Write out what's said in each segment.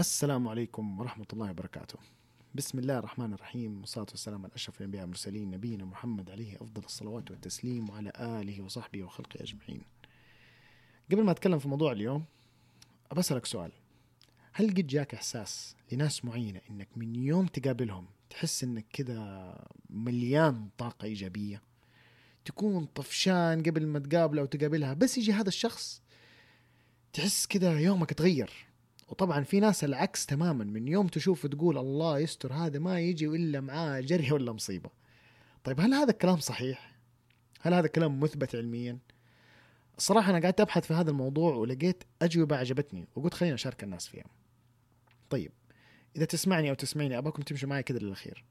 السلام عليكم ورحمة الله وبركاته. بسم الله الرحمن الرحيم والصلاة والسلام على أشرف الأنبياء والمرسلين نبينا محمد عليه أفضل الصلوات والتسليم وعلى آله وصحبه وخلقه أجمعين. قبل ما أتكلم في موضوع اليوم أبسألك سؤال. هل قد جاك إحساس لناس معينة إنك من يوم تقابلهم تحس إنك كذا مليان طاقة إيجابية؟ تكون طفشان قبل ما تقابله أو تقابلها بس يجي هذا الشخص تحس كذا يومك تغير. وطبعا في ناس العكس تماما. من يوم تشوف تقول الله يستر هذا ما يجي إلا معاه جري ولا مصيبة. طيب هل هذا الكلام صحيح؟ هل هذا الكلام مثبت علميا؟ الصراحة أنا قعدت أبحث في هذا الموضوع ولقيت أجوبة عجبتني وقلت خلينا أشارك الناس فيها. طيب إذا تسمعني أو تسمعيني أباكم تمشوا معي كذا للأخير.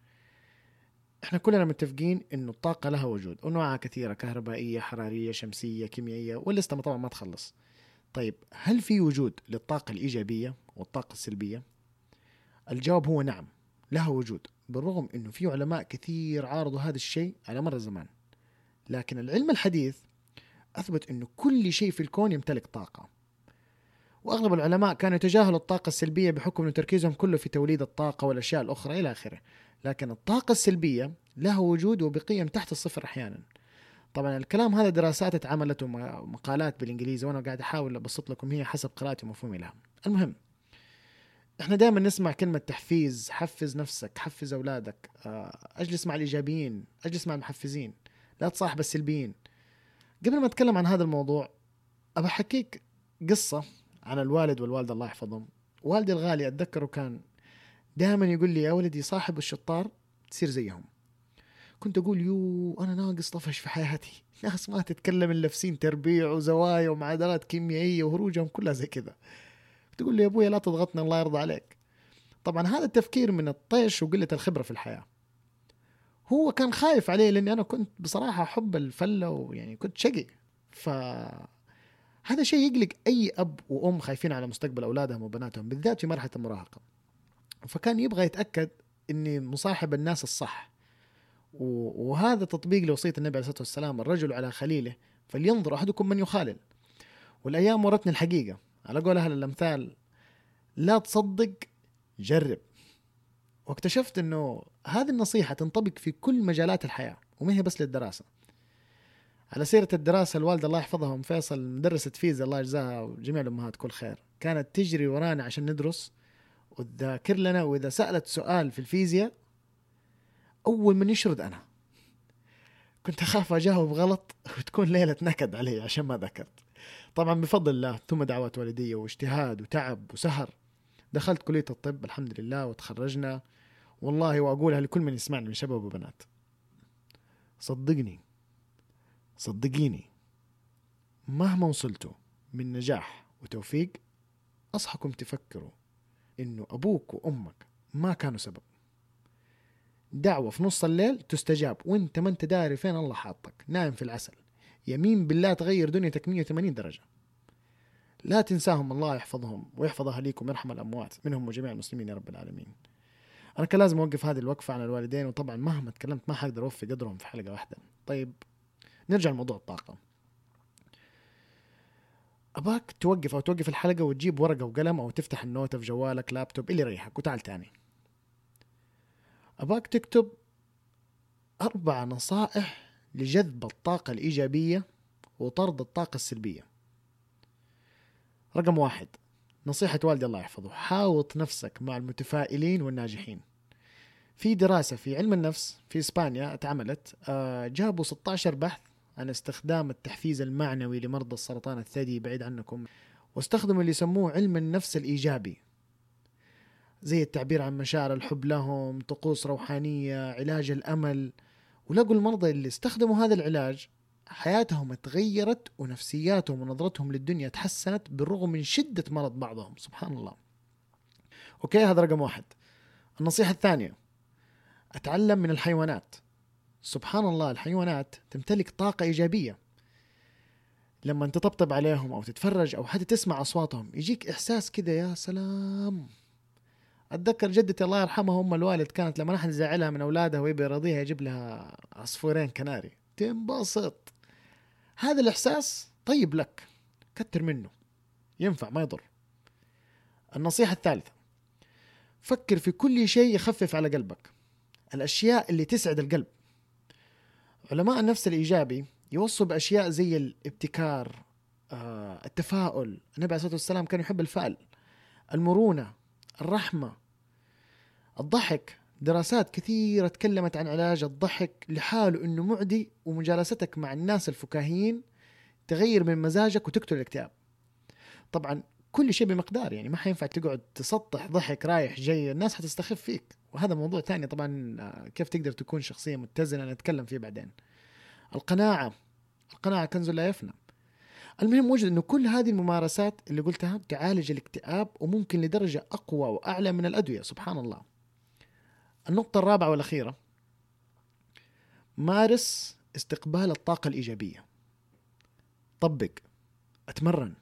إحنا كلنا متفقين إنه الطاقة لها وجود وانواعها كثيرة كهربائية حرارية شمسية كيميائية واللستة طبعا ما تخلص. طيب هل في وجود للطاقة الإيجابية والطاقة السلبية؟ الجواب هو نعم لها وجود بالرغم أنه في علماء كثير عارضوا هذا الشيء على مر الزمان. لكن العلم الحديث أثبت أنه كل شيء في الكون يمتلك طاقة. وأغلب العلماء كانوا يتجاهلوا الطاقة السلبية بحكم أن تركيزهم كله في توليد الطاقة والأشياء الأخرى إلى آخره. لكن الطاقة السلبية لها وجود وبقيم تحت الصفر أحيانا. طبعا الكلام هذا دراسات اتعملت ومقالات بالإنجليزي وأنا قاعد أحاول أبسط لكم هي حسب قراءتي ومفهومي لها. المهم إحنا دائما نسمع كلمة تحفيز، حفز نفسك، حفز أولادك، آه، أجلس مع الإيجابيين، أجلس مع المحفزين، لا تصاحب السلبيين. قبل ما أتكلم عن هذا الموضوع ابى أحكيك قصة عن الوالد والوالدة الله يحفظهم. والدي الغالي أتذكره كان دائما يقول لي يا ولدي صاحب الشطار تصير زيهم. كنت أقول يو أنا ناقص طفش في حياتي. ناس ما تتكلم إلا في سين تربيع وزوايا ومعادلات كيميائية وهروجهم كلها زي كذا. تقول لي يا ابويا لا تضغطني الله يرضى عليك. طبعا هذا التفكير من الطيش وقلة الخبرة في الحياة. هو كان خايف عليه لأني أنا كنت بصراحة احب الفلة ويعني كنت شقي. ف هذا شيء يقلق أي أب وأم خايفين على مستقبل أولادهم وبناتهم بالذات في مرحلة المراهقة. فكان يبغى يتأكد إني مصاحب الناس الصح. وهذا تطبيق لوصية النبي عليه الصلاة والسلام الرجل على خليله فلينظر أحدكم من يخالل. والأيام ورتني الحقيقة. على قول أهل الأمثال لا تصدق جرب. واكتشفت أنه هذه النصيحة تنطبق في كل مجالات الحياة وما هي بس للدراسة. على سيرة الدراسة الوالدة الله يحفظها أم فيصل مدرسة فيزا الله يجزاها وجميع الأمهات كل خير. كانت تجري ورانا عشان ندرس وتذاكر لنا وإذا سألت سؤال في الفيزياء أول من يشرد أنا. كنت أخاف اجاوب غلط وتكون ليلة نكد علي عشان ما ذكرت. طبعا بفضل الله ثم دعوات والديه واجتهاد وتعب وسهر. دخلت كلية الطب الحمد لله وتخرجنا. والله وأقولها لكل من يسمعني من شباب وبنات. صدقني صدقيني مهما وصلتوا من نجاح وتوفيق أصحكم تفكروا إنه أبوك وأمك ما كانوا سبب. دعوة في نص الليل تستجاب. وانت ما انت داري فين الله حاطك. نايم في العسل. يمين بالله تغير دنيتك 180 درجة. لا تنساهم الله يحفظهم ويحفظ أهليكم ويرحم الأموات. منهم وجميع المسلمين يا رب العالمين. أنا كان لازم أوقف هذه الوقفة عن الوالدين وطبعا مهما تكلمت ما حقدر أوفي قدرهم في حلقة واحدة. طيب نرجع لموضوع الطاقة. أباك توقف أو توقف الحلقة وتجيب ورقة وقلم أو تفتح النوتة في جوالك لابتوب اللي يريحك وتعال تاني. أباك تكتب أربع نصائح لجذب الطاقة الإيجابية وطرد الطاقة السلبية. رقم واحد نصيحة والدي الله يحفظه حاوط نفسك مع المتفائلين والناجحين. في دراسة في علم النفس في إسبانيا اتعملت آه، جابوا 16 بحث عن استخدام التحفيز المعنوي لمرضى السرطان الثدي بعيد عنكم. واستخدموا اللي يسموه علم النفس الإيجابي. زي التعبير عن مشاعر الحب لهم طقوس روحانية علاج الأمل. ولقوا المرضى اللي استخدموا هذا العلاج حياتهم تغيرت ونفسياتهم ونظرتهم للدنيا تحسنت بالرغم من شدة مرض بعضهم. سبحان الله. أوكي هذا رقم واحد. النصيحة الثانية. أتعلم من الحيوانات. سبحان الله الحيوانات تمتلك طاقة إيجابية. لما تطبطب عليهم أو تتفرج أو حتى تسمع أصواتهم يجيك إحساس كده يا سلام. أتذكر جدتي الله يرحمها أم الوالد كانت لما نحن نزعلها من أولادها ويبي يرضيها يجيب لها عصفورين كناري. تنبسط. هذا الإحساس طيب لك. كتر منه. ينفع ما يضر. النصيحة الثالثة. فكر في كل شيء يخفف على قلبك. الأشياء اللي تسعد القلب. علماء النفس الإيجابي يوصوا بأشياء زي الابتكار آه، التفاؤل. النبي عليه الصلاة والسلام كان يحب الفأل. المرونة. الرحمة الضحك دراسات كثيرة تكلمت عن علاج الضحك لحاله إنه معدي ومجالستك مع الناس الفكاهيين تغير من مزاجك وتقتل الاكتئاب. طبعا كل شيء بمقدار يعني ما حينفع تقعد تسطح ضحك رايح جاي الناس حتستخف فيك وهذا موضوع ثاني طبعا آه، كيف تقدر تكون شخصية متزنة نتكلم فيه بعدين. القناعة القناعة كنز لا يفنى. المهم وجد إنه كل هذه الممارسات اللي قلتها تعالج الاكتئاب وممكن لدرجة أقوى وأعلى من الأدوية سبحان الله. النقطة الرابعة والأخيرة مارس استقبال الطاقة الإيجابية. طبق أتمرن.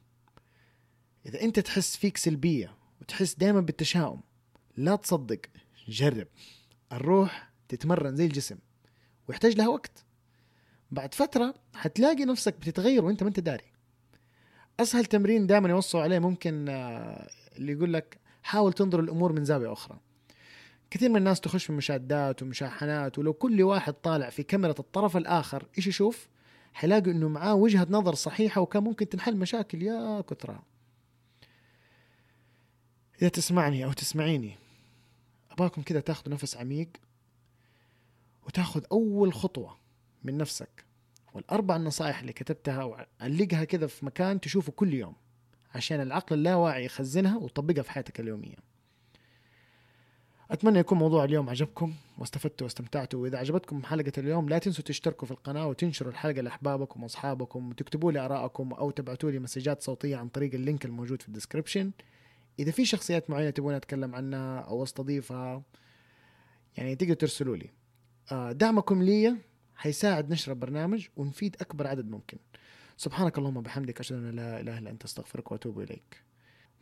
إذا أنت تحس فيك سلبية وتحس دائما بالتشاؤم لا تصدق جرب. الروح تتمرن زي الجسم ويحتاج لها وقت. بعد فترة حتلاقي نفسك بتتغير وأنت ما أنت داري. أسهل تمرين دائما يوصوا عليه ممكن آه، اللي يقول لك حاول تنظر الأمور من زاوية أخرى. كثير من الناس تخش في مشادات ومشاحنات ولو كل واحد طالع في كاميرا الطرف الآخر إيش يشوف؟ حيلاقي إنه معاه وجهة نظر صحيحة وكان ممكن تنحل مشاكل. يا كثرة. إذا تسمعني أو تسمعيني. أباكم كذا تاخذوا نفس عميق وتاخذ أول خطوة من نفسك. والأربع النصائح اللي كتبتها وعلقها كذا في مكان تشوفه كل يوم عشان العقل اللاواعي يخزنها وتطبقها في حياتك اليومية. أتمنى يكون موضوع اليوم عجبكم واستفدتوا واستمتعتوا وإذا عجبتكم حلقة اليوم لا تنسوا تشتركوا في القناة وتنشروا الحلقة لأحبابكم وأصحابكم وتكتبوا لي آرائكم أو تبعتوا لي مسجات صوتية عن طريق ال link الموجود في ال description إذا في شخصيات معينة تبون أتكلم عنها أو أستضيفها يعني تقدروا ترسلوا لي. آه، دعمكم لي حيساعد نشر البرنامج ونفيد أكبر عدد ممكن. سبحانك اللهم وبحمدك أشهد أن لا إله إلا أنت أستغفرك وأتوب إليك.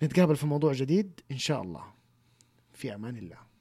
نتقابل في موضوع جديد إن شاء الله. في أمان الله.